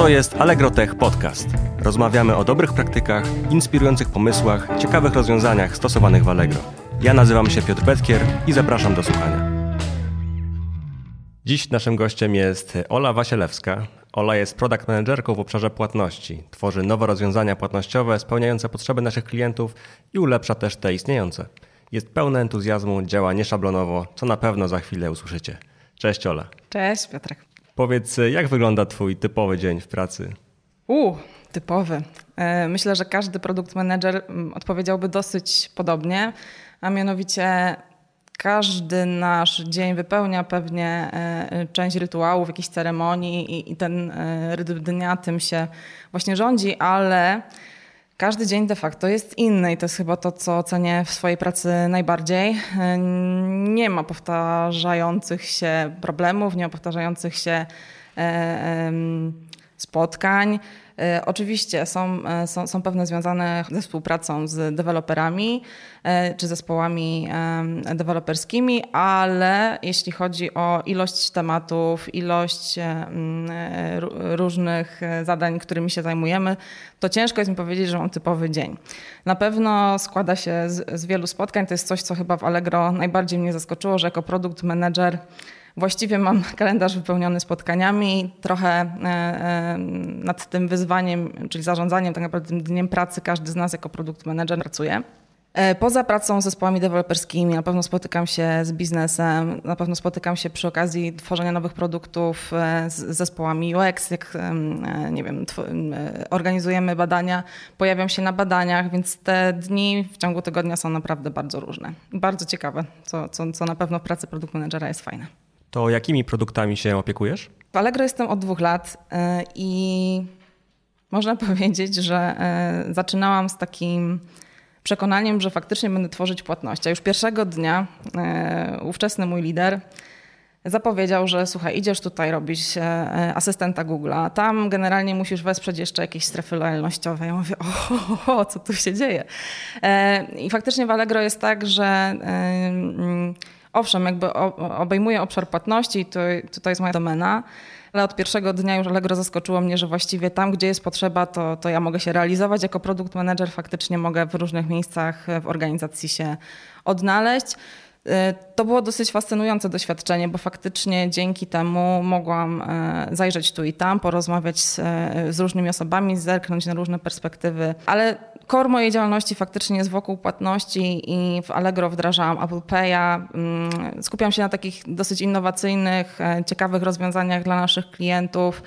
To jest Allegro Tech Podcast. Rozmawiamy o dobrych praktykach, inspirujących pomysłach, ciekawych rozwiązaniach stosowanych w Allegro. Ja nazywam się Piotr Petkier i zapraszam do słuchania. Dziś naszym gościem jest Ola Wasielewska. Ola jest product managerką w obszarze płatności. Tworzy nowe rozwiązania płatnościowe spełniające potrzeby naszych klientów i ulepsza też te istniejące. Jest pełna entuzjazmu, działa nieszablonowo, co na pewno za chwilę usłyszycie. Cześć Ola. Cześć Piotrek. Powiedz, jak wygląda Twój typowy dzień w pracy? U, typowy. E, myślę, że każdy produkt manager mm, odpowiedziałby dosyć podobnie, a mianowicie każdy nasz dzień wypełnia pewnie e, część rytuałów, jakichś ceremonii i ten e, rytm dnia tym się właśnie rządzi, ale każdy dzień de facto jest inny i to jest chyba to, co cenię w swojej pracy najbardziej. Nie ma powtarzających się problemów, nie ma powtarzających się e, spotkań. E, oczywiście są, e, są, są pewne związane ze współpracą z deweloperami e, czy zespołami deweloperskimi, ale jeśli chodzi o ilość tematów, ilość różnych zadań, którymi się zajmujemy, to ciężko jest mi powiedzieć, że mam typowy dzień. Na pewno składa się z, z wielu spotkań. To jest coś, co chyba w Allegro najbardziej mnie zaskoczyło, że jako produkt manager Właściwie mam kalendarz wypełniony spotkaniami, trochę e, e, nad tym wyzwaniem, czyli zarządzaniem tak naprawdę tym dniem pracy każdy z nas jako produkt manager pracuje. E, poza pracą z zespołami deweloperskimi na pewno spotykam się z biznesem, na pewno spotykam się przy okazji tworzenia nowych produktów z zespołami UX, jak nie wiem, organizujemy badania, pojawiam się na badaniach, więc te dni w ciągu tygodnia są naprawdę bardzo różne. Bardzo ciekawe, co, co, co na pewno w pracy produkt managera jest fajne. To jakimi produktami się opiekujesz? W Allegro jestem od dwóch lat e, i można powiedzieć, że e, zaczynałam z takim przekonaniem, że faktycznie będę tworzyć płatności. A już pierwszego dnia e, ówczesny mój lider zapowiedział, że słuchaj, idziesz tutaj robić asystenta Google'a, tam generalnie musisz wesprzeć jeszcze jakieś strefy lojalnościowe. Ja mówię, o, co tu się dzieje? I faktycznie w Allegro jest tak, że Owszem, jakby obejmuje obszar płatności to, to jest moja domena, ale od pierwszego dnia już Allegro zaskoczyło mnie, że właściwie tam, gdzie jest potrzeba, to, to ja mogę się realizować. Jako produkt manager faktycznie mogę w różnych miejscach w organizacji się odnaleźć. Y, to było dosyć fascynujące doświadczenie, bo faktycznie dzięki temu mogłam e, zajrzeć tu i tam, porozmawiać z, e, z różnymi osobami, zerknąć na różne perspektywy, ale core mojej działalności faktycznie jest wokół płatności i w Allegro wdrażałam Apple Pay'a. Mm, skupiam się na takich dosyć innowacyjnych, e, ciekawych rozwiązaniach dla naszych klientów.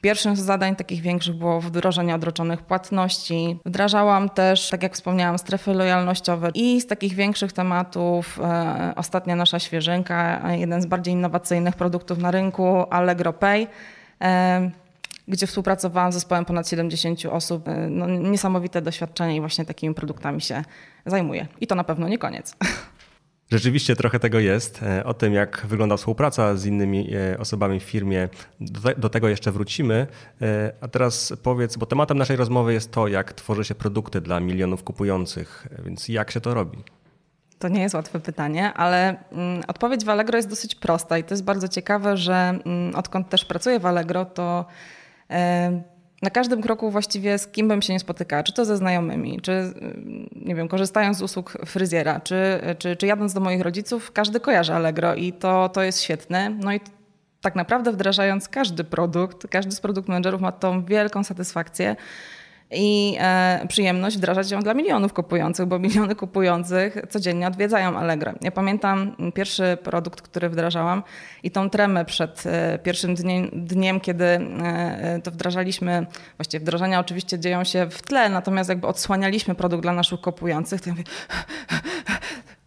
Pierwszym z zadań takich większych było wdrożenie odroczonych płatności. Wdrażałam też, tak jak wspomniałam, strefy lojalnościowe i z takich większych tematów e, ostatnia nasza świeżynka, jeden z bardziej innowacyjnych produktów na rynku, Allegro Pay. E, gdzie współpracowałam z zespołem ponad 70 osób. E, no, niesamowite doświadczenie i właśnie takimi produktami się zajmuję. I to na pewno nie koniec. Rzeczywiście trochę tego jest. E, o tym, jak wygląda współpraca z innymi e, osobami w firmie, do, tego jeszcze wrócimy. A teraz powiedz, bo tematem naszej rozmowy jest to, jak tworzy się produkty dla milionów kupujących, więc jak się to robi? To nie jest łatwe pytanie, ale mm, odpowiedź w Allegro jest dosyć prosta i to jest bardzo ciekawe, że mm, odkąd też pracuję w Allegro, to na każdym kroku właściwie z kim bym się nie spotykała, czy to ze znajomymi, czy nie wiem, korzystając z usług fryzjera, czy, czy, czy jadąc do moich rodziców, każdy kojarzy Allegro i to, to jest świetne. No i tak naprawdę wdrażając każdy produkt, każdy z produkt managerów ma tą wielką satysfakcję, i e, przyjemność wdrażać ją dla milionów kupujących, bo miliony kupujących codziennie odwiedzają Allegro. Ja pamiętam pierwszy produkt, który wdrażałam i tą tremę przed e, pierwszym dniem, dniem, kiedy e, to wdrażaliśmy, właściwie wdrożenia oczywiście dzieją się w tle, natomiast jakby odsłanialiśmy produkt dla naszych kupujących, to ja mówię,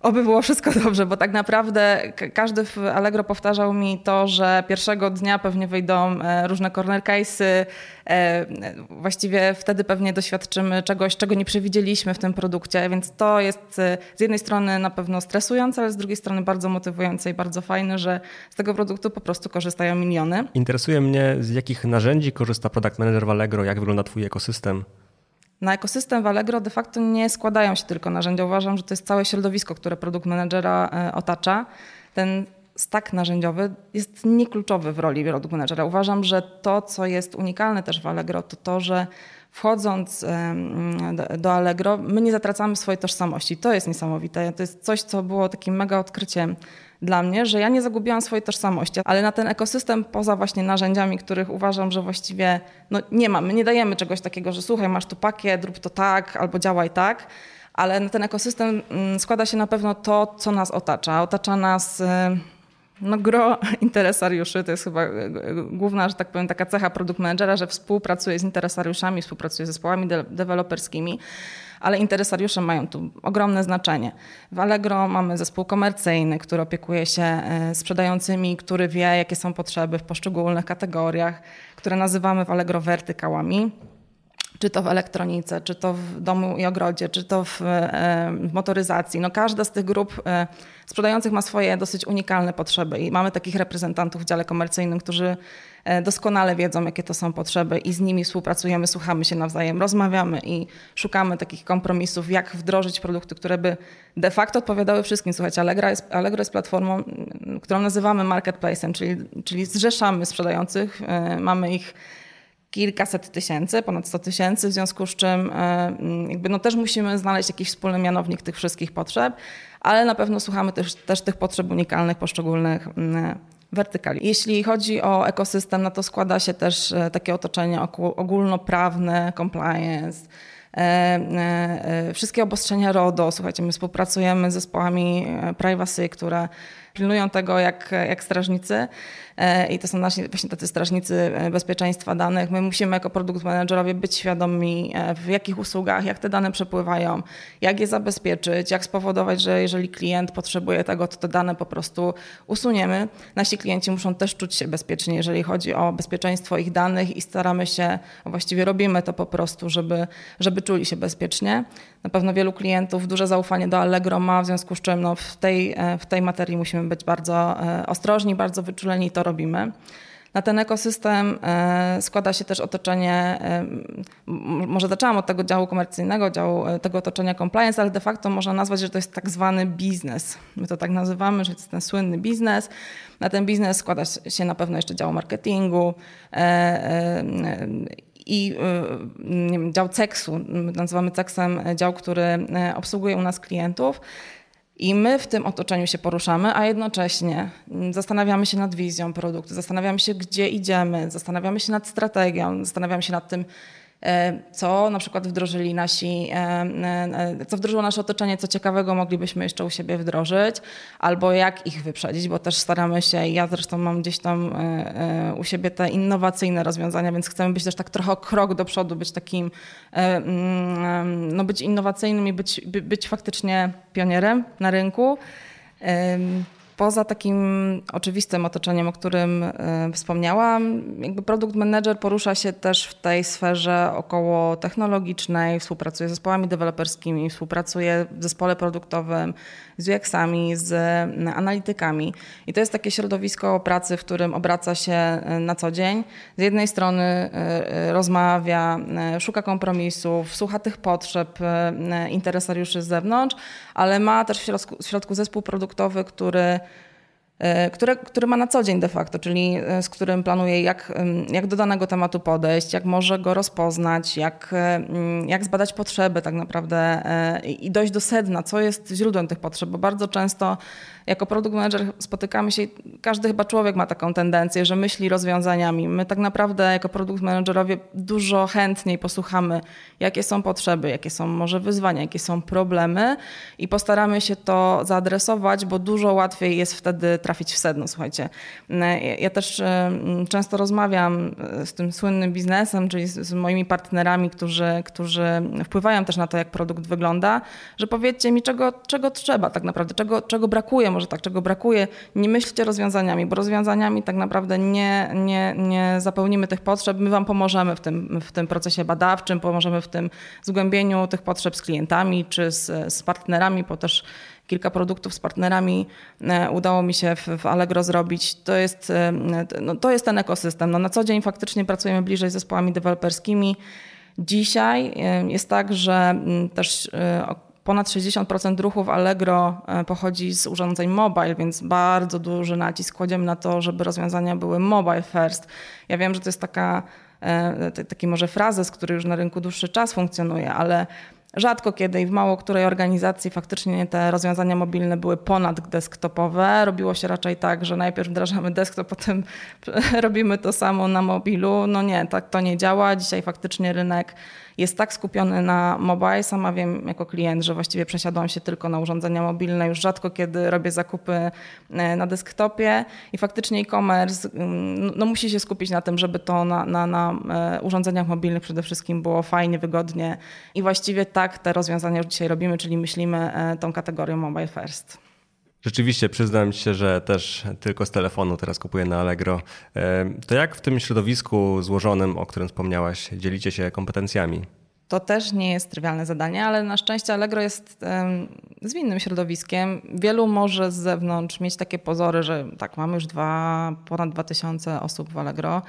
Oby było wszystko dobrze, bo tak naprawdę każdy w Allegro powtarzał mi to, że pierwszego dnia pewnie wyjdą e, różne corner case'y. E, właściwie wtedy pewnie doświadczymy czegoś, czego nie przewidzieliśmy w tym produkcie, więc to jest e, z jednej strony na pewno stresujące, ale z drugiej strony bardzo motywujące i bardzo fajne, że z tego produktu po prostu korzystają miliony. Interesuje mnie, z jakich narzędzi korzysta product manager w Allegro, jak wygląda Twój ekosystem? Na ekosystem w Allegro de facto nie składają się tylko narzędzia. Uważam, że to jest całe środowisko, które produkt managera e, otacza. Ten stak narzędziowy jest niekluczowy w roli product managera. Uważam, że to, co jest unikalne też w Allegro, to to, że wchodząc do Allegro, my nie zatracamy swojej tożsamości. To jest niesamowite. To jest coś, co było takim mega odkryciem dla mnie, że ja nie zagubiłam swojej tożsamości, ale na ten ekosystem poza właśnie narzędziami, których uważam, że właściwie no, nie ma. My nie dajemy czegoś takiego, że słuchaj, masz tu pakiet, rób to tak albo działaj tak, ale na ten ekosystem mm, składa się na pewno to, co nas otacza. Otacza nas y, no, gro interesariuszy, to jest chyba y, y, główna, że tak powiem, taka cecha produkt managera, że współpracuje z interesariuszami, współpracuje z zespołami de deweloperskimi ale interesariusze mają tu ogromne znaczenie. W Allegro mamy zespół komercyjny, który opiekuje się sprzedającymi, który wie, jakie są potrzeby w poszczególnych kategoriach, które nazywamy w Allegro wertykałami czy to w elektronice, czy to w domu i ogrodzie, czy to w, e, w, motoryzacji. No każda z tych grup e, sprzedających ma swoje dosyć unikalne potrzeby i mamy takich reprezentantów w dziale komercyjnym, którzy e, doskonale wiedzą, jakie to są potrzeby i z nimi współpracujemy, słuchamy się nawzajem, rozmawiamy i szukamy takich kompromisów, jak wdrożyć produkty, które by de facto odpowiadały wszystkim. Słuchajcie, Allegro jest, Allegro jest platformą, którą nazywamy marketplace'em, czyli, czyli zrzeszamy sprzedających, mamy ich kilkaset tysięcy, ponad 100 tysięcy, w związku z czym e, jakby no też musimy znaleźć jakiś wspólny mianownik tych wszystkich potrzeb, ale na pewno słuchamy też, też tych potrzeb unikalnych poszczególnych wertykali. Jeśli chodzi o ekosystem, no to składa się też e, takie otoczenie ogólnoprawne, compliance, e, wszystkie obostrzenia RODO. Słuchajcie, my współpracujemy z zespołami privacy, które pilnują tego jak, jak strażnicy. E, i to są nasi właśnie tacy strażnicy e, bezpieczeństwa danych. My musimy jako produkt managerowie być świadomi, e, w jakich usługach, jak te dane przepływają, jak je zabezpieczyć, jak spowodować, że jeżeli klient potrzebuje tego, to te dane po prostu usuniemy. Nasi klienci muszą też czuć się bezpiecznie, jeżeli chodzi o bezpieczeństwo ich danych i staramy się, właściwie robimy to po prostu, żeby, żeby czuli się bezpiecznie. Na pewno wielu klientów duże zaufanie do Allegro ma, w związku z czym no, w, tej, w tej materii musimy być bardzo ostrożni, bardzo wyczuleni to robimy. Na ten ekosystem e, składa się też otoczenie, e, może zaczęłam od tego działu komercyjnego, działu e, tego otoczenia compliance, ale de facto można nazwać, że to jest tak zwany biznes. My to tak nazywamy, że to jest ten słynny biznes. Na ten biznes składa się na pewno jeszcze dział marketingu i wiem, dział CEX-u, nazywamy CEX-em dział, który obsługuje u nas klientów. I my w tym otoczeniu się poruszamy, a jednocześnie zastanawiamy się nad wizją produktu, zastanawiamy się, gdzie idziemy, zastanawiamy się nad strategią, zastanawiamy się nad tym, co na przykład wdrożyli nasi, e, e, co wdrożyło nasze otoczenie, co ciekawego moglibyśmy jeszcze u siebie wdrożyć, albo jak ich wyprzedzić, bo też staramy się, ja zresztą mam gdzieś tam u siebie te innowacyjne rozwiązania, więc chcemy być też tak trochę krok do przodu, być takim, mm, no być innowacyjnym i być, być faktycznie pionierem na rynku. Poza takim oczywistym otoczeniem, o którym e, wspomniałam, jakby produkt manager porusza się też w tej sferze około technologicznej, współpracuje z zespołami deweloperskimi, współpracuje w zespole produktowym z UX-ami, z analitykami. I to jest takie środowisko pracy, w którym obraca się e, na co dzień. Z jednej strony e, rozmawia, szuka kompromisów, słucha tych potrzeb interesariuszy z zewnątrz, ale ma też w środku, w środku zespół produktowy, który które, który ma na co dzień de facto, czyli e, z którym planuje, jak, jak do danego tematu podejść, jak może go rozpoznać, jak, e, jak zbadać potrzeby tak naprawdę i dojść do sedna, co jest źródłem tych potrzeb, bo bardzo często jako produkt manager spotykamy się, każdy chyba człowiek ma taką tendencję, że myśli rozwiązaniami. My tak naprawdę jako produkt managerowie dużo chętniej posłuchamy, jakie są potrzeby, jakie są może wyzwania, jakie są problemy i postaramy się to zaadresować, bo dużo łatwiej jest wtedy trafić w sedno, słuchajcie. Ja też e, często rozmawiam e, z tym słynnym biznesem, czyli z moimi partnerami, którzy, którzy wpływają też na to, jak produkt wygląda, że powiedzcie mi, czego, czego trzeba tak naprawdę, czego, czego brakuje może tak, czego brakuje. Nie myślcie rozwiązaniami, bo rozwiązaniami tak naprawdę nie, nie, nie zapełnimy tych potrzeb. My Wam pomożemy w tym, w tym procesie badawczym, pomożemy w tym zgłębieniu tych potrzeb z klientami czy z, z partnerami, bo też kilka produktów z partnerami e, udało mi się w, Allegro zrobić. To jest, e, no, to jest ten ekosystem. No, na co dzień faktycznie pracujemy bliżej z zespołami deweloperskimi. Dzisiaj e, jest tak, że też ponad 60% ruchów Allegro pochodzi z urządzeń mobile, więc bardzo duży nacisk kładziemy na to, żeby rozwiązania były mobile first. Ja wiem, że to jest taka taki może frazes, który już na rynku dłuższy czas funkcjonuje, ale Rzadko kiedy i w mało której organizacji faktycznie te rozwiązania mobilne były ponad desktopowe. Robiło się raczej tak, że najpierw wdrażamy desktop, potem robimy to samo na mobilu. No nie, tak to nie działa. Dzisiaj faktycznie rynek jest tak skupiony na mobile. Sama wiem jako klient, że właściwie przesiadłam się tylko na urządzenia mobilne. Już rzadko kiedy robię zakupy e, na desktopie i faktycznie e-commerce mm, no, musi się skupić na tym, żeby to na, na, na e, urządzeniach mobilnych przede wszystkim było fajnie, wygodnie i właściwie tak te rozwiązania już dzisiaj robimy, czyli myślimy e, tą kategorią mobile first. Rzeczywiście przyznam się, że też tylko z telefonu teraz kupuję na Allegro. To jak w tym środowisku złożonym, o którym wspomniałaś, dzielicie się kompetencjami? To też nie jest trywialne zadanie, ale na szczęście Allegro jest zwinnym środowiskiem. Wielu może z zewnątrz mieć takie pozory, że tak, mamy już dwa, ponad 2000 osób w Allegro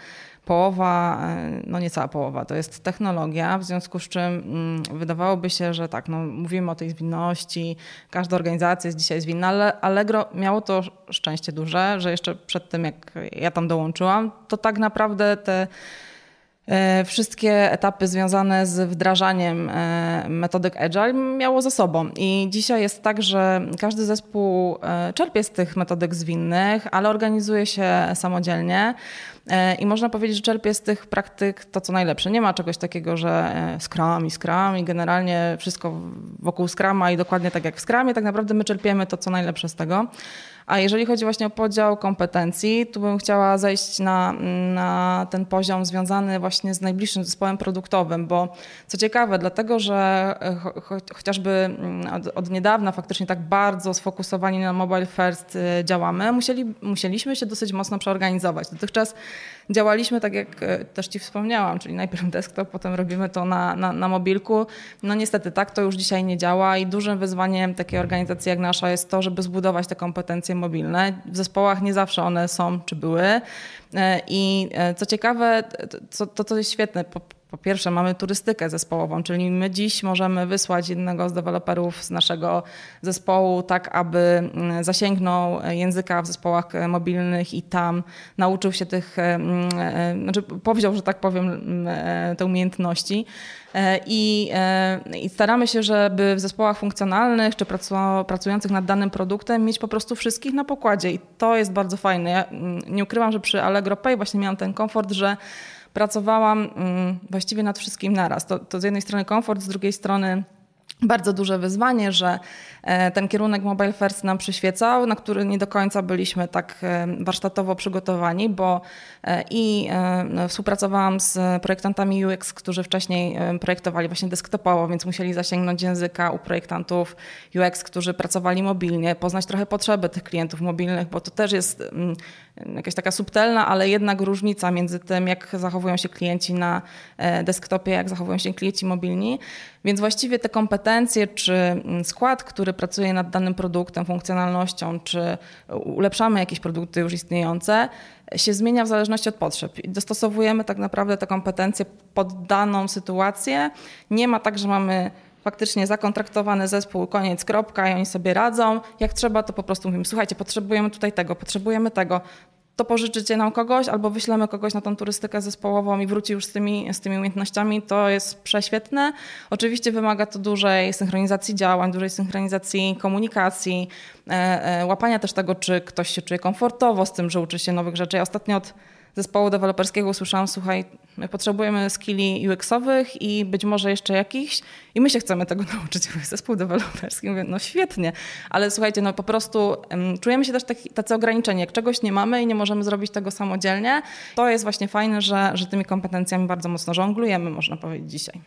połowa, e, no nie cała połowa, to jest technologia, w związku z czym mm, wydawałoby się, że tak, no mówimy o tej zwinności, każda organizacja jest dzisiaj zwinna, ale Allegro miało to szczęście duże, że jeszcze przed tym jak ja tam dołączyłam, to tak naprawdę te wszystkie etapy związane z wdrażaniem e, metodyk Agile miało za sobą. I dzisiaj jest tak, że każdy zespół czerpie z tych metodyk zwinnych, ale organizuje się samodzielnie. E, I można powiedzieć, że czerpię z tych praktyk to, co najlepsze. Nie ma czegoś takiego, że e, Scrum i Scrum i generalnie wszystko wokół Scruma i dokładnie tak jak w Scrumie. Tak naprawdę my czerpiemy to, co najlepsze z tego. A jeżeli chodzi właśnie o podział kompetencji, tu bym chciała zejść na, na ten poziom związany właśnie z najbliższym zespołem produktowym, bo co ciekawe, dlatego że e, cho, chociażby mm, od, od, niedawna faktycznie tak bardzo sfokusowani na mobile first działamy, musieli, musieliśmy się dosyć mocno przeorganizować. Dotychczas działaliśmy tak, jak e, też Ci wspomniałam, czyli najpierw desktop, potem robimy to na, na, na mobilku. No niestety tak to już dzisiaj nie działa i dużym wyzwaniem takiej organizacji jak nasza jest to, żeby zbudować te kompetencje mobilne. W zespołach nie zawsze one są czy były. E, I e, co ciekawe, to, to, jest świetne, po pierwsze, mamy turystykę zespołową, czyli my dziś możemy wysłać jednego z deweloperów z naszego zespołu, tak aby mm, zasięgnął języka w zespołach mobilnych i tam nauczył się tych, mm, e, znaczy powziął, że tak powiem, mm, e, te umiejętności. E, I, I, staramy się, żeby w zespołach funkcjonalnych czy pracujących nad danym produktem mieć po prostu wszystkich na pokładzie. I to jest bardzo fajne. Ja nie ukrywam, że przy Allegro Pay właśnie miałam ten komfort, że pracowałam mm, właściwie nad wszystkim naraz. To, to z jednej strony komfort, z drugiej strony bardzo duże wyzwanie, że e, ten kierunek Mobile First nam przyświecał, na który nie do końca byliśmy tak e, warsztatowo przygotowani, bo i współpracowałam z projektantami UX, którzy wcześniej projektowali właśnie desktopowo, więc musieli zasięgnąć języka u projektantów UX, którzy pracowali mobilnie, poznać trochę potrzeby tych klientów mobilnych, bo to też jest mm, jakaś taka subtelna, ale jednak różnica między tym, jak zachowują się klienci na desktopie, jak zachowują się klienci mobilni. Więc właściwie te kompetencje czy mm, skład, który pracuje nad danym produktem, funkcjonalnością, czy ulepszamy jakieś produkty już istniejące, się zmienia w zależności od potrzeb. I dostosowujemy tak naprawdę te kompetencje pod daną sytuację. Nie ma tak, że mamy faktycznie zakontraktowany zespół, koniec, kropka i oni sobie radzą. Jak trzeba, to po prostu mówimy, słuchajcie, potrzebujemy tutaj tego, potrzebujemy tego to pożyczycie nam kogoś albo wyślemy kogoś na tą turystykę zespołową i wróci już z tymi, z tymi umiejętnościami, to jest prześwietne. Oczywiście wymaga to dużej synchronizacji działań, dużej synchronizacji komunikacji, e, e, łapania też tego, czy ktoś się czuje komfortowo z tym, że uczy się nowych rzeczy. Ja ostatnio od zespołu deweloperskiego usłyszałam, słuchaj, my potrzebujemy skilli UX-owych i być może jeszcze jakichś i my się chcemy tego nauczyć. Zespół deweloperski mówię, no świetnie, ale słuchajcie, no po prostu um, czujemy się też taki, tacy ograniczeni. Jak czegoś nie mamy i nie możemy zrobić tego samodzielnie, to jest właśnie fajne, że, że tymi kompetencjami bardzo mocno żonglujemy, można powiedzieć dzisiaj.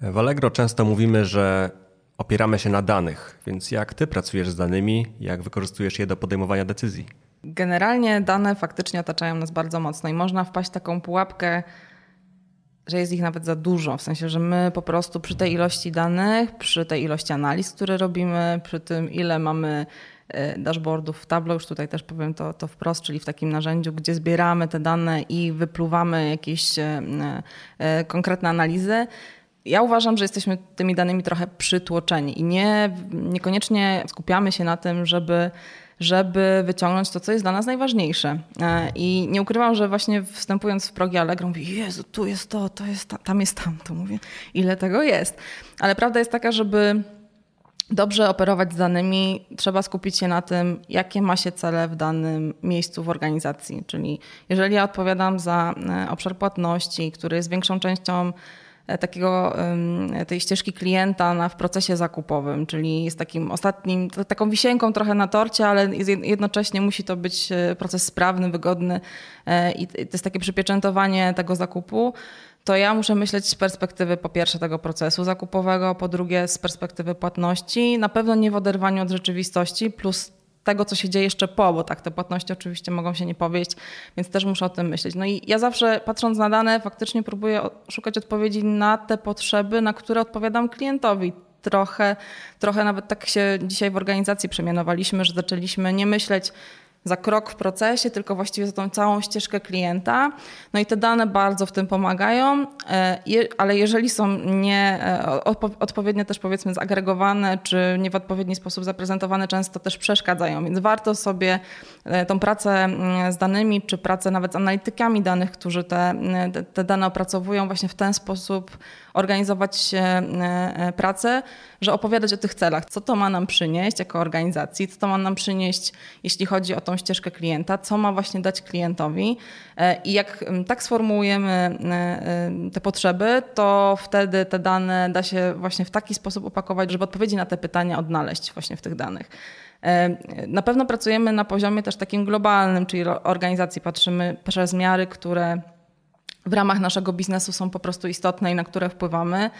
W Allegro często mówimy, że opieramy się na danych, więc jak ty pracujesz z danymi, jak wykorzystujesz je do podejmowania decyzji? Generalnie dane faktycznie otaczają nas bardzo mocno i można wpaść w taką pułapkę, że jest ich nawet za dużo. W sensie, że my po prostu przy tej ilości danych, przy tej ilości analiz, które robimy, przy tym, ile mamy e, dashboardów w Tableau, już tutaj też powiem to, to wprost, czyli w takim narzędziu, gdzie zbieramy te dane i wypluwamy jakieś e, e, konkretne analizy ja uważam, że jesteśmy tymi danymi trochę przytłoczeni i nie, niekoniecznie skupiamy się na tym, żeby żeby wyciągnąć to, co jest dla nas najważniejsze. E, I nie ukrywam, że właśnie wstępując w progi Allegro mówię, Jezu, tu jest to, to jest ta, tam jest tamto. Mówię, ile tego jest. Ale prawda jest taka, żeby dobrze operować z danymi, trzeba skupić się na tym, jakie ma się cele w danym miejscu w organizacji. Czyli jeżeli ja odpowiadam za e, obszar płatności, który jest większą częścią takiego, tej ścieżki klienta na, w procesie zakupowym, czyli jest takim ostatnim, taką wisienką trochę na torcie, ale jednocześnie musi to być e, proces sprawny, wygodny e, i to jest takie przypieczętowanie tego zakupu. To ja muszę myśleć z perspektywy po pierwsze tego procesu zakupowego, po drugie z perspektywy płatności, na pewno nie w oderwaniu od rzeczywistości, plus tego, co się dzieje jeszcze po, bo tak, te płatności oczywiście mogą się nie powieść, więc też muszę o tym myśleć. No i ja zawsze patrząc na dane, faktycznie próbuję szukać odpowiedzi na te potrzeby, na które odpowiadam klientowi. Trochę, trochę nawet tak się dzisiaj w organizacji przemianowaliśmy, że zaczęliśmy nie myśleć za krok w procesie, tylko właściwie za tą całą ścieżkę klienta. No i te dane bardzo w tym pomagają, e, ale jeżeli są nie e, odpowiednio też powiedzmy zagregowane, czy nie w odpowiedni sposób zaprezentowane, często też przeszkadzają, więc warto sobie e, tą pracę mm, z danymi, czy pracę nawet z analitykami danych, którzy te, te dane opracowują właśnie w ten sposób organizować pracę, że opowiadać o tych celach, co to ma nam przynieść jako organizacji, co to ma nam przynieść, jeśli chodzi o tą ścieżkę klienta, co ma właśnie dać klientowi. E, I jak tak sformułujemy e, e, te potrzeby, to wtedy te dane da się właśnie w taki sposób opakować, żeby odpowiedzi na te pytania odnaleźć właśnie w tych danych. Na pewno pracujemy na poziomie też takim globalnym, czyli organizacji patrzymy przez miary, które w ramach naszego biznesu są po prostu istotne i na które wpływamy.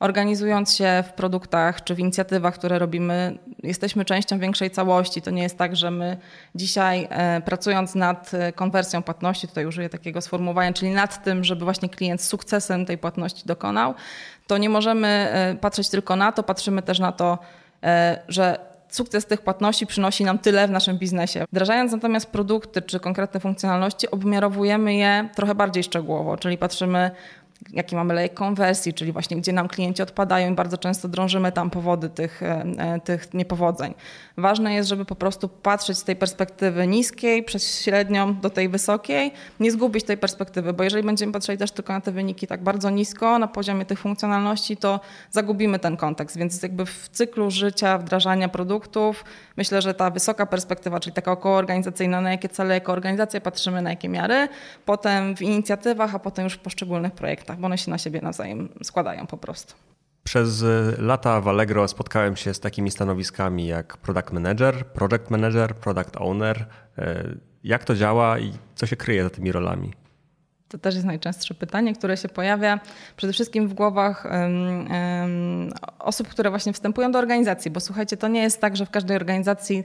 Organizując się w produktach czy w inicjatywach, które robimy, jesteśmy częścią większej całości. To nie jest tak, że my dzisiaj e, pracując nad e, konwersją płatności, tutaj użyję takiego sformułowania, czyli nad tym, żeby właśnie klient z sukcesem tej płatności dokonał, to nie możemy e, patrzeć tylko na to, patrzymy też na to, że sukces tych płatności przynosi nam tyle w naszym biznesie. Wdrażając natomiast produkty czy konkretne funkcjonalności, obmiarowujemy je trochę bardziej szczegółowo, czyli patrzymy jaki mamy lejek konwersji, czyli właśnie gdzie nam klienci odpadają i bardzo często drążymy tam powody tych, e, e, tych niepowodzeń. Ważne jest, żeby po prostu patrzeć z tej perspektywy niskiej przez średnią do tej wysokiej, nie zgubić tej perspektywy, bo jeżeli będziemy patrzeli też tylko na te wyniki tak bardzo nisko na poziomie tych funkcjonalności, to zagubimy ten kontekst, więc jakby w cyklu życia, wdrażania produktów, myślę, że ta wysoka perspektywa, czyli taka okołoorganizacyjna, na jakie cele jako organizacja patrzymy, na jakie miary, potem w inicjatywach, a potem już w poszczególnych projektach bo one się na siebie nawzajem składają po prostu. Przez y, lata w Allegro spotkałem się z takimi stanowiskami jak product manager, project manager, product owner. Y, jak to działa i co się kryje za tymi rolami? To też jest najczęstsze pytanie, które się pojawia przede wszystkim w głowach um, um, osób, które właśnie wstępują do organizacji, bo słuchajcie, to nie jest tak, że w każdej organizacji E,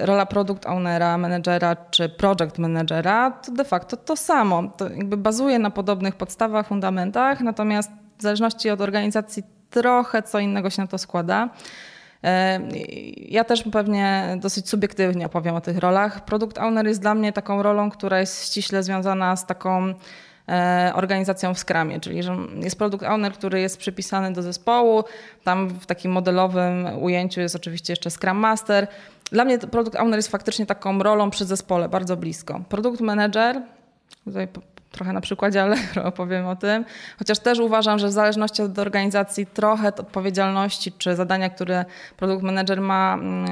rola product ownera, menedżera czy project managera to de facto to samo. To jakby bazuje na podobnych podstawach, fundamentach, natomiast w zależności od organizacji trochę co innego się na to składa. E, ja też pewnie dosyć subiektywnie opowiem o tych rolach. Product owner jest dla mnie taką rolą, która jest ściśle związana z taką e, organizacją w Scrumie, czyli że jest product owner, który jest przypisany do zespołu. Tam w takim modelowym ujęciu jest oczywiście jeszcze Scrum Master dla mnie produkt owner jest faktycznie taką rolą przy zespole, bardzo blisko. Produkt manager, tutaj trochę na przykładzie Allegro opowiem o tym, chociaż też uważam, że w zależności od organizacji trochę odpowiedzialności czy zadania, które produkt manager ma mm,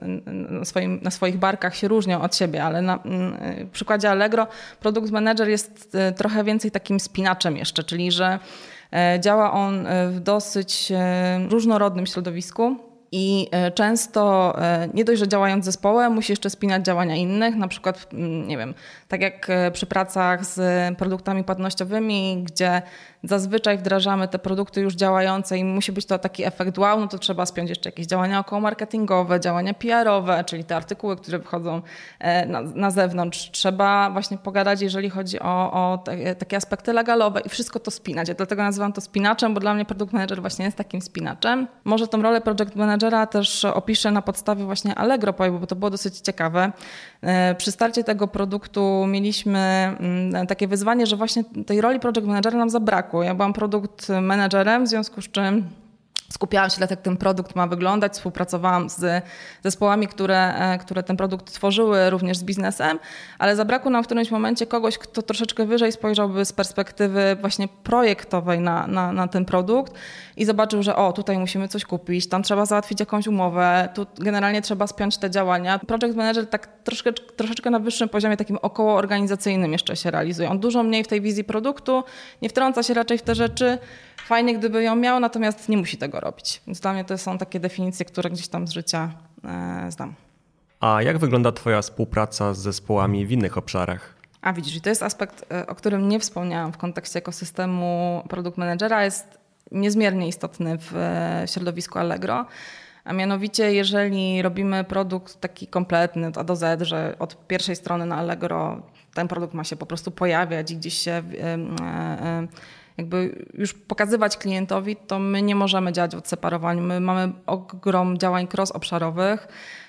mm, na, swoim, na swoich barkach się różnią od siebie, ale na mm, przykładzie Allegro produkt manager jest y, trochę więcej takim spinaczem jeszcze, czyli że e, działa on e, w dosyć e, różnorodnym środowisku, i e, często e, nie dość, że działając zespołem, musi jeszcze spinać działania innych, na przykład, mm, nie wiem, tak jak e, przy pracach z produktami płatnościowymi, gdzie zazwyczaj wdrażamy te produkty już działające i musi być to taki efekt wow, no to trzeba spiąć jeszcze jakieś działania około marketingowe, działania PR-owe, czyli te artykuły, które wychodzą na, na zewnątrz. Trzeba właśnie pogadać, jeżeli chodzi o, o te, takie aspekty legalowe i wszystko to spinać. Ja dlatego nazywam to spinaczem, bo dla mnie produkt manager właśnie jest takim spinaczem. Może tą rolę project manager menadżera też opiszę na podstawie właśnie Allegro Pay, bo to było dosyć ciekawe. E, przy starcie tego produktu mieliśmy mm, takie wyzwanie, że właśnie tej roli project managera nam zabrakło Ja byłam produkt menedżerem, w związku z czym skupiałam się na jak ten produkt ma wyglądać, współpracowałam z zespołami, które, e, które ten produkt tworzyły, również z biznesem, ale zabrakło nam w którymś momencie kogoś, kto troszeczkę wyżej spojrzałby z perspektywy właśnie projektowej na, na, na ten produkt i zobaczył, że o, tutaj musimy coś kupić, tam trzeba załatwić jakąś umowę, tu generalnie trzeba spiąć te działania. Project Manager tak troszkę, troszeczkę na wyższym poziomie, takim około organizacyjnym jeszcze się realizuje. On dużo mniej w tej wizji produktu, nie wtrąca się raczej w te rzeczy, Fajnie, gdyby ją miał, natomiast nie musi tego robić. Więc dla mnie to są takie definicje, które gdzieś tam z życia e, znam. A jak wygląda Twoja współpraca z zespołami w innych obszarach? A widzisz, i to jest aspekt, e, o którym nie wspomniałam w kontekście ekosystemu produkt managera, jest niezmiernie istotny w e, środowisku Allegro. A mianowicie, jeżeli robimy produkt taki kompletny od A do Z, że od pierwszej strony na Allegro ten produkt ma się po prostu pojawiać i gdzieś się jakby już pokazywać klientowi, to my nie możemy działać w odseparowaniu. My mamy ogrom działań cross-obszarowych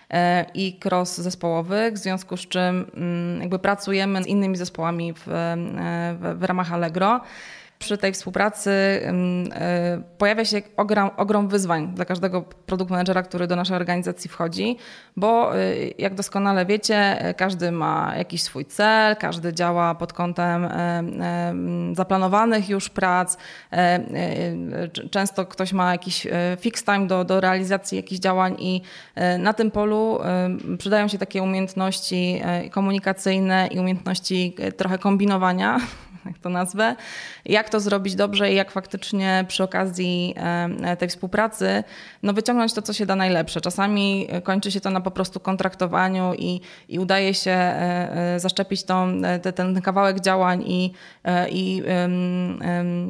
e, i cross-zespołowych, w związku z czym mm, jakby pracujemy z innymi zespołami w, e, w, w ramach Allegro przy tej współpracy e, pojawia się ogrom, ogrom wyzwań dla każdego produkt managera, który do naszej organizacji wchodzi, bo e, jak doskonale wiecie, każdy ma jakiś swój cel, każdy działa pod kątem e, zaplanowanych już prac. Często ktoś ma jakiś fix time do, do realizacji jakichś działań i na tym polu przydają się takie umiejętności komunikacyjne i umiejętności trochę kombinowania jak to nazwę, jak to zrobić dobrze i jak faktycznie przy okazji e, tej współpracy no wyciągnąć to, co się da najlepsze. Czasami kończy się to na po prostu kontraktowaniu i, i udaje się e, e, zaszczepić tą, ten kawałek działań i, i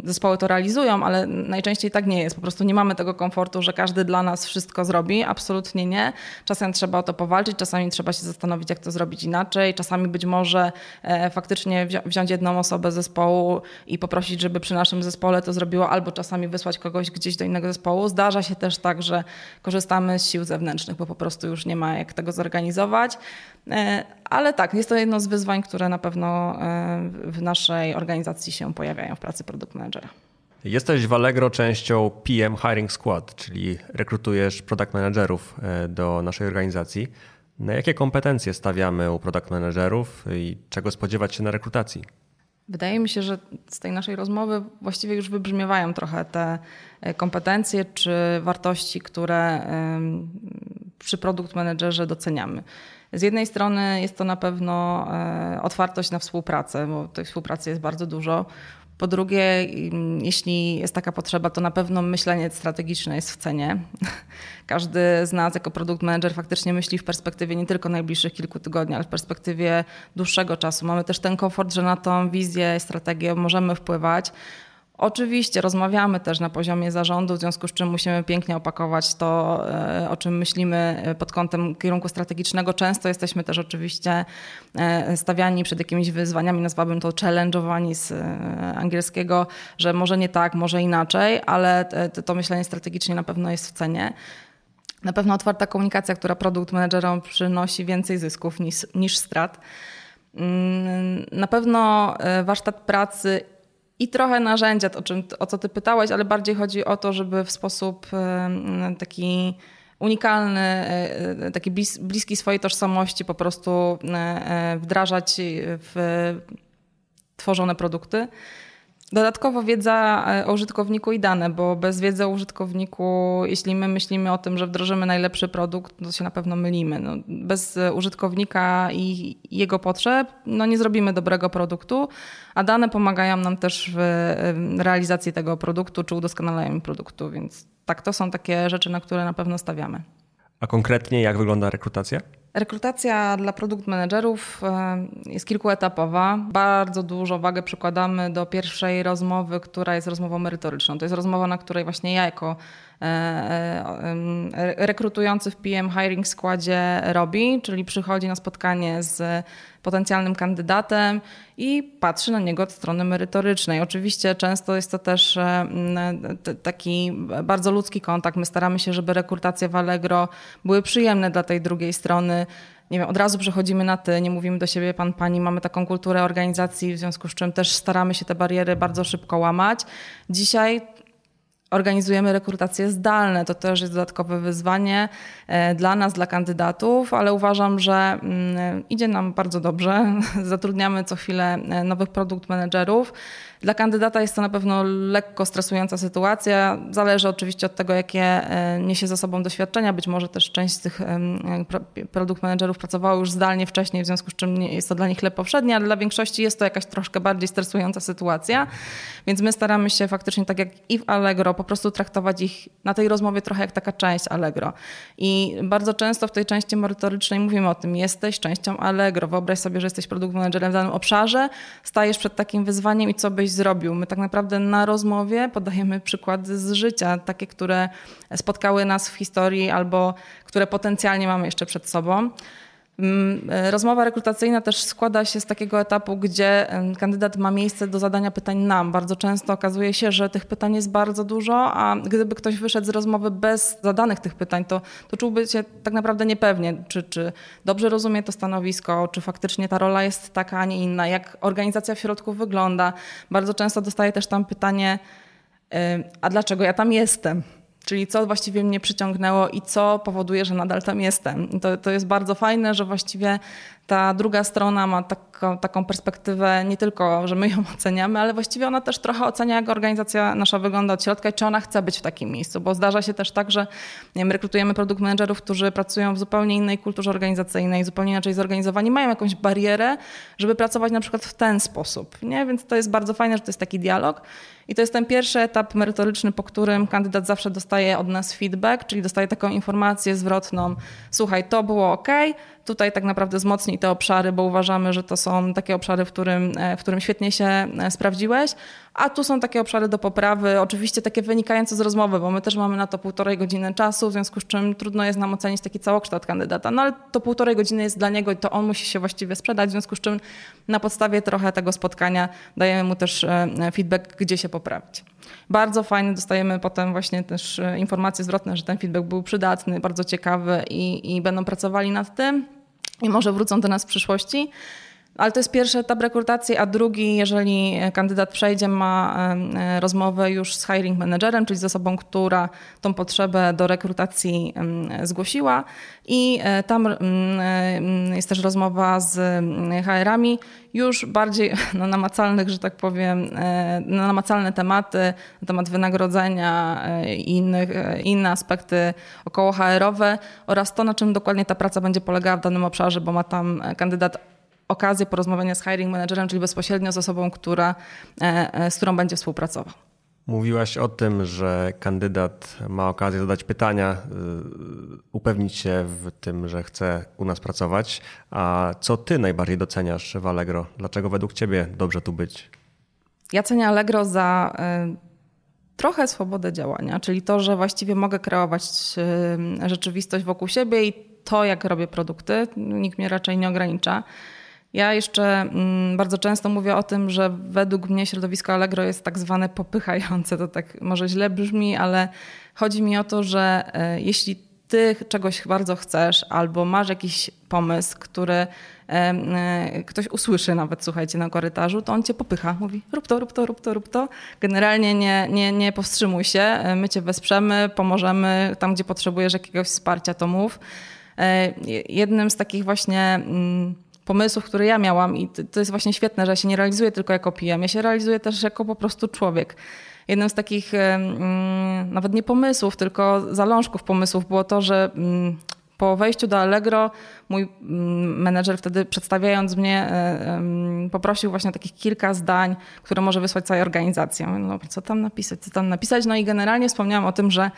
zespoły to realizują, ale najczęściej tak nie jest. Po prostu nie mamy tego komfortu, że każdy dla nas wszystko zrobi. Absolutnie nie. Czasem trzeba o to powalczyć, czasami trzeba się zastanowić, jak to zrobić inaczej. Czasami być może faktycznie wziąć jedną osobę ze zespołu i poprosić, żeby przy naszym zespole to zrobiło, albo czasami wysłać kogoś gdzieś do innego zespołu. Zdarza się też tak, że korzystamy z sił zewnętrznych, bo po prostu już nie ma jak tego zorganizować. E, ale tak, jest to jedno z wyzwań, które na pewno e, w naszej organizacji się pojawiają w pracy produkt managera. Jesteś w Allegro częścią PM Hiring Squad, czyli rekrutujesz product managerów e, do naszej organizacji. Na jakie kompetencje stawiamy u product managerów i czego spodziewać się na rekrutacji? Wydaje mi się, że z tej naszej rozmowy właściwie już wybrzmiewają trochę te e, kompetencje czy wartości, które przy produkt managerze doceniamy. Z jednej strony jest to na pewno e, otwartość na współpracę, bo tej współpracy jest bardzo dużo. Po drugie, jeśli jest taka potrzeba, to na pewno myślenie strategiczne jest w cenie. Każdy z nas jako produkt manager faktycznie myśli w perspektywie nie tylko najbliższych kilku tygodni, ale w perspektywie dłuższego czasu. Mamy też ten komfort, że na tą wizję, strategię możemy wpływać. Oczywiście rozmawiamy też na poziomie zarządu, w związku z czym musimy pięknie opakować to, e, o czym myślimy pod kątem kierunku strategicznego. Często jesteśmy też oczywiście e, stawiani przed jakimiś wyzwaniami, nazwałbym to challenge'owani z e, angielskiego, że może nie tak, może inaczej, ale to myślenie strategicznie na pewno jest w cenie. Na pewno otwarta komunikacja, która produkt managerom przynosi więcej zysków niż, niż strat. Mm, na pewno warsztat pracy i trochę narzędzia, o, czym, o co ty pytałeś, ale bardziej chodzi o to, żeby w sposób taki unikalny, e, e, taki bliski swojej tożsamości po prostu e, wdrażać w tworzone produkty. Dodatkowo wiedza e, o użytkowniku i dane, bo bez wiedzy o użytkowniku, jeśli my myślimy o tym, że wdrożymy najlepszy produkt, to się na pewno mylimy. No, bez użytkownika i jego potrzeb no, nie zrobimy dobrego produktu, a dane pomagają nam też w realizacji tego produktu czy udoskonaleniu produktu, więc tak, to są takie rzeczy, na które na pewno stawiamy. A konkretnie jak wygląda rekrutacja? Rekrutacja dla produkt managerów e, jest kilkuetapowa. Bardzo dużo wagę przykładamy do pierwszej rozmowy, która jest rozmową merytoryczną. To jest rozmowa, na której właśnie ja jako rekrutujący w PM Hiring składzie robi, czyli przychodzi na spotkanie z potencjalnym kandydatem i patrzy na niego od strony merytorycznej. Oczywiście często jest to też taki bardzo ludzki kontakt. My staramy się, żeby rekrutacje w Allegro były przyjemne dla tej drugiej strony. nie wiem, od razu przechodzimy na ty, nie mówimy do siebie pan, pani, mamy taką kulturę organizacji, w związku z czym też staramy się te bariery bardzo szybko łamać. Dzisiaj organizujemy rekrutacje zdalne. To też jest dodatkowe wyzwanie e, dla nas, dla kandydatów, ale uważam, że mm, idzie nam bardzo dobrze. Zatrudniamy co chwilę e, nowych produkt menedżerów. Dla kandydata jest to na pewno lekko stresująca sytuacja. Zależy oczywiście od tego, jakie e, niesie za sobą doświadczenia. Być może też część z tych produkt menedżerów pracowało już zdalnie wcześniej, w związku z czym jest to dla nich lepiej powszednie, ale dla większości jest to jakaś troszkę bardziej stresująca sytuacja. Więc my staramy się faktycznie, tak jak i w Allegro, po prostu traktować ich na tej rozmowie trochę jak taka część Allegro. I bardzo często w tej części merytorycznej mówimy o tym, jesteś częścią Allegro. Wyobraź sobie, że jesteś produkt managerem w danym obszarze, stajesz przed takim wyzwaniem i co byś zrobił. My tak naprawdę na rozmowie podajemy przykłady z życia, takie, które spotkały nas w historii albo które potencjalnie mamy jeszcze przed sobą. Mm, e, rozmowa rekrutacyjna też składa się z takiego etapu, gdzie kandydat ma miejsce do zadania pytań nam. Bardzo często okazuje się, że tych pytań jest bardzo dużo, a gdyby ktoś wyszedł z rozmowy bez zadanych tych pytań, to, to czułby się tak naprawdę niepewnie, czy, czy dobrze rozumie to stanowisko, czy faktycznie ta rola jest taka, a nie inna, jak organizacja w środku wygląda. Bardzo często dostaję też tam pytanie, a dlaczego ja tam jestem? Czyli co właściwie mnie przyciągnęło i co powoduje, że nadal tam jestem. To, to jest bardzo fajne, że właściwie ta druga strona ma taką, taką perspektywę nie tylko, że my ją oceniamy, ale właściwie ona też trochę ocenia, jak organizacja nasza wygląda od środka i czy ona chce być w takim miejscu. Bo zdarza się też tak, że nie wiem, rekrutujemy produkt managerów, którzy pracują w zupełnie innej kulturze organizacyjnej, zupełnie inaczej zorganizowani, mają jakąś barierę, żeby pracować na przykład w ten sposób. Nie? Więc to jest bardzo fajne, że to jest taki dialog. I to jest ten pierwszy etap merytoryczny, po którym kandydat zawsze dostaje od nas feedback, czyli dostaje taką informację zwrotną: słuchaj, to było ok, tutaj tak naprawdę wzmocnij te obszary, bo uważamy, że to są takie obszary, w którym, e, w którym świetnie się e, sprawdziłeś, a tu są takie obszary do poprawy, oczywiście takie wynikające z rozmowy, bo my też mamy na to półtorej godziny czasu, w związku z czym trudno jest nam ocenić taki całokształt kandydata, no ale to półtorej godziny jest dla niego i to on musi się właściwie sprzedać, w związku z czym na podstawie trochę tego spotkania dajemy mu też e, feedback, gdzie się poprawić. Bardzo fajny, dostajemy potem właśnie też informacje zwrotne, że ten feedback był przydatny, bardzo ciekawy i, i będą pracowali nad tym i może wrócą do nas w przyszłości. Ale to jest pierwszy etap rekrutacji, a drugi, jeżeli kandydat przejdzie, ma e, rozmowę już z hiring managerem, czyli z osobą, która tą potrzebę do rekrutacji zgłosiła. I e, tam e, jest też rozmowa z HR-ami, już bardziej no, namacalnych, że tak powiem, na namacalne tematy, na temat wynagrodzenia i innych, inne aspekty około HR-owe oraz to, na czym dokładnie ta praca będzie polegała w danym obszarze, bo ma tam kandydat okazję porozmawiania z hiring managerem, czyli bezpośrednio z osobą, która, e, e, z którą będzie współpracował. Mówiłaś o tym, że kandydat ma okazję zadać pytania, y, upewnić się w tym, że chce u nas pracować. A co ty najbardziej doceniasz w Allegro? Dlaczego według ciebie dobrze tu być? Ja cenię Allegro za y, trochę swobodę działania, czyli to, że właściwie mogę kreować rzeczywistość wokół siebie i to, jak robię produkty. Nikt mnie raczej nie ogranicza. Ja jeszcze mm, bardzo często mówię o tym, że według mnie środowisko Allegro jest tak zwane popychające. To tak może źle brzmi, ale chodzi mi o to, że e, jeśli ty czegoś bardzo chcesz albo masz jakiś pomysł, który e, e, ktoś usłyszy nawet, słuchajcie, na korytarzu, to on cię popycha. Mówi rób to, rób to, rób to, rób to. Generalnie nie, nie, nie powstrzymuj się, my cię wesprzemy, pomożemy. Tam, gdzie potrzebujesz jakiegoś wsparcia, to mów. Jednym z takich właśnie mm, pomysłów, które ja miałam i to jest właśnie świetne, że ja się nie realizuję tylko jako PM, ja się realizuję też jako po prostu człowiek. Jednym z takich mm, nawet nie pomysłów, tylko zalążków pomysłów było to, że mm, po wejściu do Allegro mój mm, menedżer wtedy przedstawiając mnie e, poprosił właśnie o takich kilka zdań, które może wysłać całej organizacji. No, co tam napisać, co tam napisać? No i generalnie wspomniałam o tym, że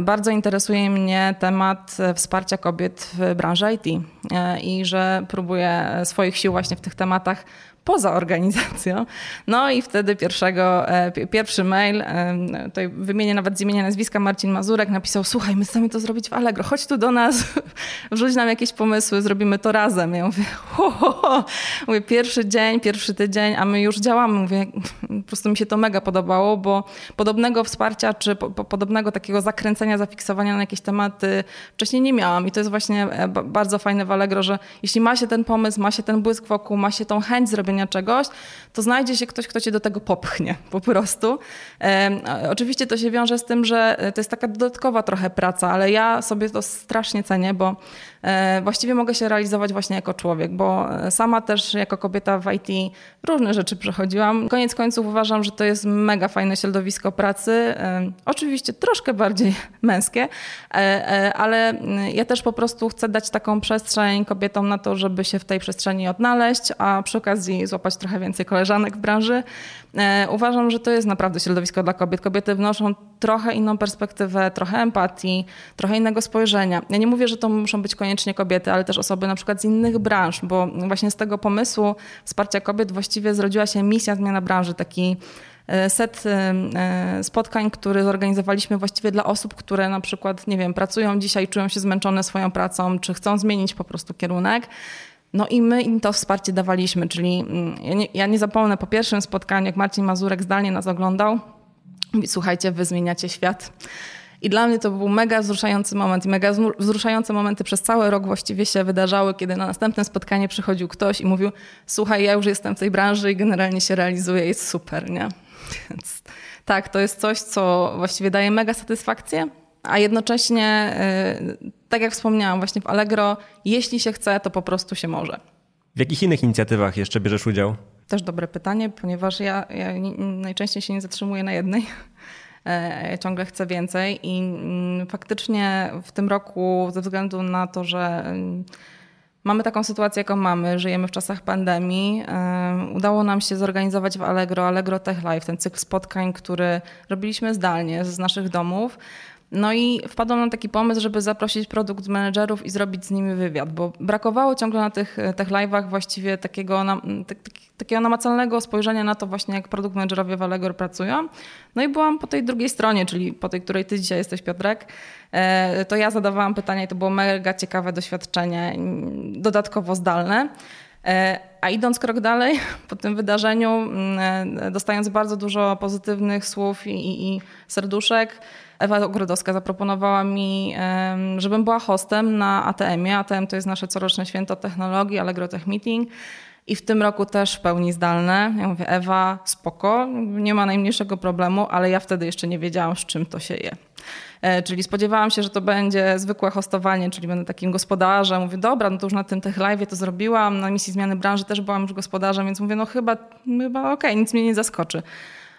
bardzo interesuje mnie temat wsparcia kobiet w branży IT e, i że próbuję swoich sił właśnie w tych tematach poza organizacją. No i wtedy pierwszego, e, pierwszy mail, tutaj wymienię nawet z imienia nazwiska, Marcin Mazurek napisał, słuchaj, my chcemy to zrobić w Allegro, chodź tu do nas, wrzuć nam jakieś pomysły, zrobimy to razem. Ja mówię, ho, ho, ho. mówię, pierwszy dzień, pierwszy tydzień, a my już działamy. Mówię, po prostu mi się to mega podobało, bo podobnego wsparcia, czy po, po, podobnego takiego zakręcenia, zafiksowania na jakieś tematy wcześniej nie miałam. I to jest właśnie e, bardzo fajne w Allegro, że jeśli ma się ten pomysł, ma się ten błysk wokół, ma się tą chęć zrobienia czegoś, to znajdzie się ktoś, kto cię do tego popchnie po prostu. E, oczywiście to się wiąże z tym, że to jest taka dodatkowa trochę praca, ale ja sobie to strasznie cenię, bo e, właściwie mogę się realizować właśnie jako człowiek, bo sama też jako kobieta w IT różne rzeczy przechodziłam. Koniec końców uważam, że to jest mega fajne środowisko pracy. E, oczywiście troszkę bardziej męskie, e, ale ja też po prostu chcę dać taką przestrzeń kobietom na to, żeby się w tej przestrzeni odnaleźć, a przy okazji złapać trochę więcej koleżanek w branży. Uważam, że to jest naprawdę środowisko dla kobiet. Kobiety wnoszą trochę inną perspektywę, trochę empatii, trochę innego spojrzenia. Ja nie mówię, że to muszą być koniecznie kobiety, ale też osoby na przykład z innych branż, bo właśnie z tego pomysłu wsparcia kobiet właściwie zrodziła się misja zmiana branży, taki e, set e, e, spotkań, które zorganizowaliśmy właściwie dla osób, które na przykład, nie wiem, pracują dzisiaj, czują się zmęczone swoją pracą, czy chcą zmienić po prostu kierunek. No i my im to wsparcie dawaliśmy, czyli mm, ja nie, ja nie zapomnę po pierwszym spotkaniu, jak Marcin Mazurek zdalnie nas oglądał, mówi, słuchajcie, wy zmieniacie świat. I dla mnie to był mega wzruszający moment. I mega wzruszające momenty przez cały rok właściwie się wydarzały, kiedy na następne spotkanie przychodził ktoś i mówił: Słuchaj, ja już jestem w tej branży i generalnie się realizuję, jest super, nie? Więc tak, to jest coś, co właściwie daje mega satysfakcję, a jednocześnie, y, tak jak wspomniałam, właśnie w Allegro, jeśli się chce, to po prostu się może. W jakich innych inicjatywach jeszcze bierzesz udział? Też dobre pytanie, ponieważ ja, ja najczęściej się nie zatrzymuję na jednej. E, ciągle chcę więcej i mm, faktycznie w tym roku, ze względu na to, że mm, mamy taką sytuację, jaką mamy, żyjemy w czasach pandemii, e, udało nam się zorganizować w Allegro, Allegro Tech Live, ten cykl spotkań, który robiliśmy zdalnie z naszych domów. No i wpadłam na taki pomysł, żeby zaprosić produkt managerów i zrobić z nimi wywiad, bo brakowało ciągle na tych, tych live'ach właściwie takiego, takiego namacalnego spojrzenia na to właśnie, jak produkt managerowie w Allegro pracują. No i byłam po tej drugiej stronie, czyli po tej, której ty dzisiaj jesteś, Piotrek. E, to ja zadawałam pytania i to było mega ciekawe doświadczenie, dodatkowo zdalne. E, a idąc krok dalej, po tym wydarzeniu, e, dostając bardzo dużo pozytywnych słów i, i, i serduszek, Ewa Ogrodowska zaproponowała mi, żebym była hostem na ATM-ie. ATM to jest nasze coroczne święto technologii, Allegro Tech Meeting. I w tym roku też w pełni zdalne. Ja mówię, Ewa, spoko, nie ma najmniejszego problemu, ale ja wtedy jeszcze nie wiedziałam, z czym to się je. E, czyli spodziewałam się, że to będzie zwykłe hostowanie, czyli będę takim gospodarzem. Mówię, dobra, no to już na tym Tech Live to zrobiłam. Na misji zmiany branży też byłam już gospodarzem, więc mówię, no chyba, chyba okej, okay, nic mnie nie zaskoczy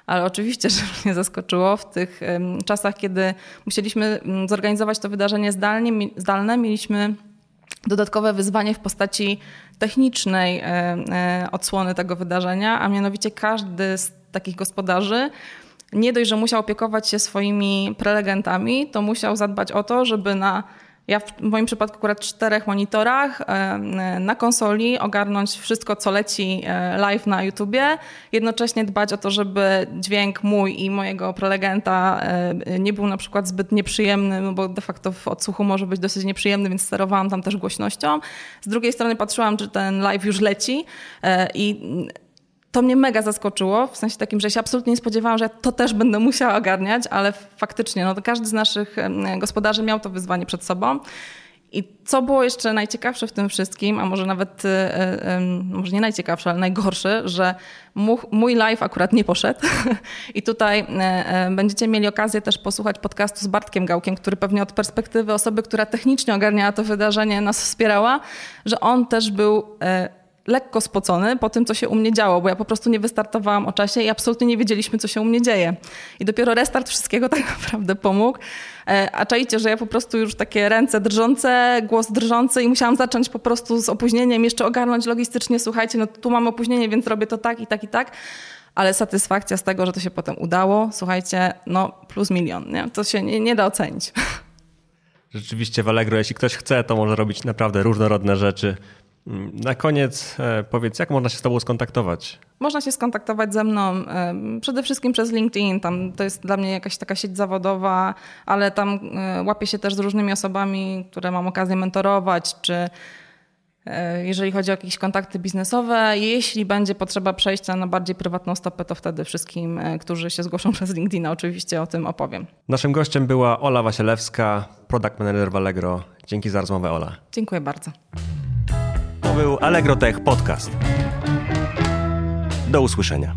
ale oczywiście, że mnie zaskoczyło w tych czasach, kiedy musieliśmy mm, zorganizować to wydarzenie zdalnie, zdalne, mieliśmy dodatkowe wyzwanie w postaci technicznej e, e, odsłony tego wydarzenia, a mianowicie każdy z takich gospodarzy nie dość, że musiał opiekować się swoimi prelegentami, to musiał zadbać o to, żeby na ja w moim przypadku akurat czterech monitorach e, na konsoli ogarnąć wszystko, co leci e, live na YouTubie, jednocześnie dbać o to, żeby dźwięk mój i mojego prelegenta e, nie był na przykład zbyt nieprzyjemny, no bo de facto w odsłuchu może być dosyć nieprzyjemny, więc sterowałam tam też głośnością. Z drugiej strony patrzyłam, czy ten live już leci i to mnie mega zaskoczyło, w sensie takim, że się absolutnie nie spodziewałam, że to też będę musiała ogarniać, ale faktycznie no, każdy z naszych gospodarzy miał to wyzwanie przed sobą. I co było jeszcze najciekawsze w tym wszystkim, a może nawet, e, e, może nie najciekawsze, ale najgorsze, że mój live akurat nie poszedł. I tutaj e, będziecie mieli okazję też posłuchać podcastu z Bartkiem Gałkiem, który pewnie od perspektywy osoby, która technicznie ogarniała to wydarzenie, nas wspierała, że on też był lekko spocony po tym, co się u mnie działo, bo ja po prostu nie wystartowałam o czasie i absolutnie nie wiedzieliśmy, co się u mnie dzieje. I dopiero restart wszystkiego tak naprawdę pomógł. E, a czajcie, że ja po prostu już takie ręce drżące, głos drżący i musiałam zacząć po prostu z opóźnieniem jeszcze ogarnąć logistycznie, słuchajcie, no tu mam opóźnienie, więc robię to tak i tak i tak ale satysfakcja z tego, że to się potem udało, słuchajcie, no plus milion, nie? to się nie, nie da ocenić. Rzeczywiście w Allegro, jeśli ktoś chce, to może robić naprawdę różnorodne rzeczy na koniec e, powiedz, jak można się z Tobą skontaktować? Można się skontaktować ze mną e, przede wszystkim przez LinkedIn. Tam to jest dla mnie jakaś taka sieć zawodowa, ale tam e, łapię się też z różnymi osobami, które mam okazję mentorować, czy jeżeli chodzi o jakieś kontakty biznesowe. Jeśli będzie potrzeba przejścia na bardziej prywatną stopę, to wtedy wszystkim, którzy się zgłoszą przez LinkedIn, oczywiście o tym opowiem. Naszym gościem była Ola Wasielewska, product manager w Allegro. Dzięki za rozmowę, Ola. Dziękuję bardzo. To był Allegro Tech Podcast. Do usłyszenia.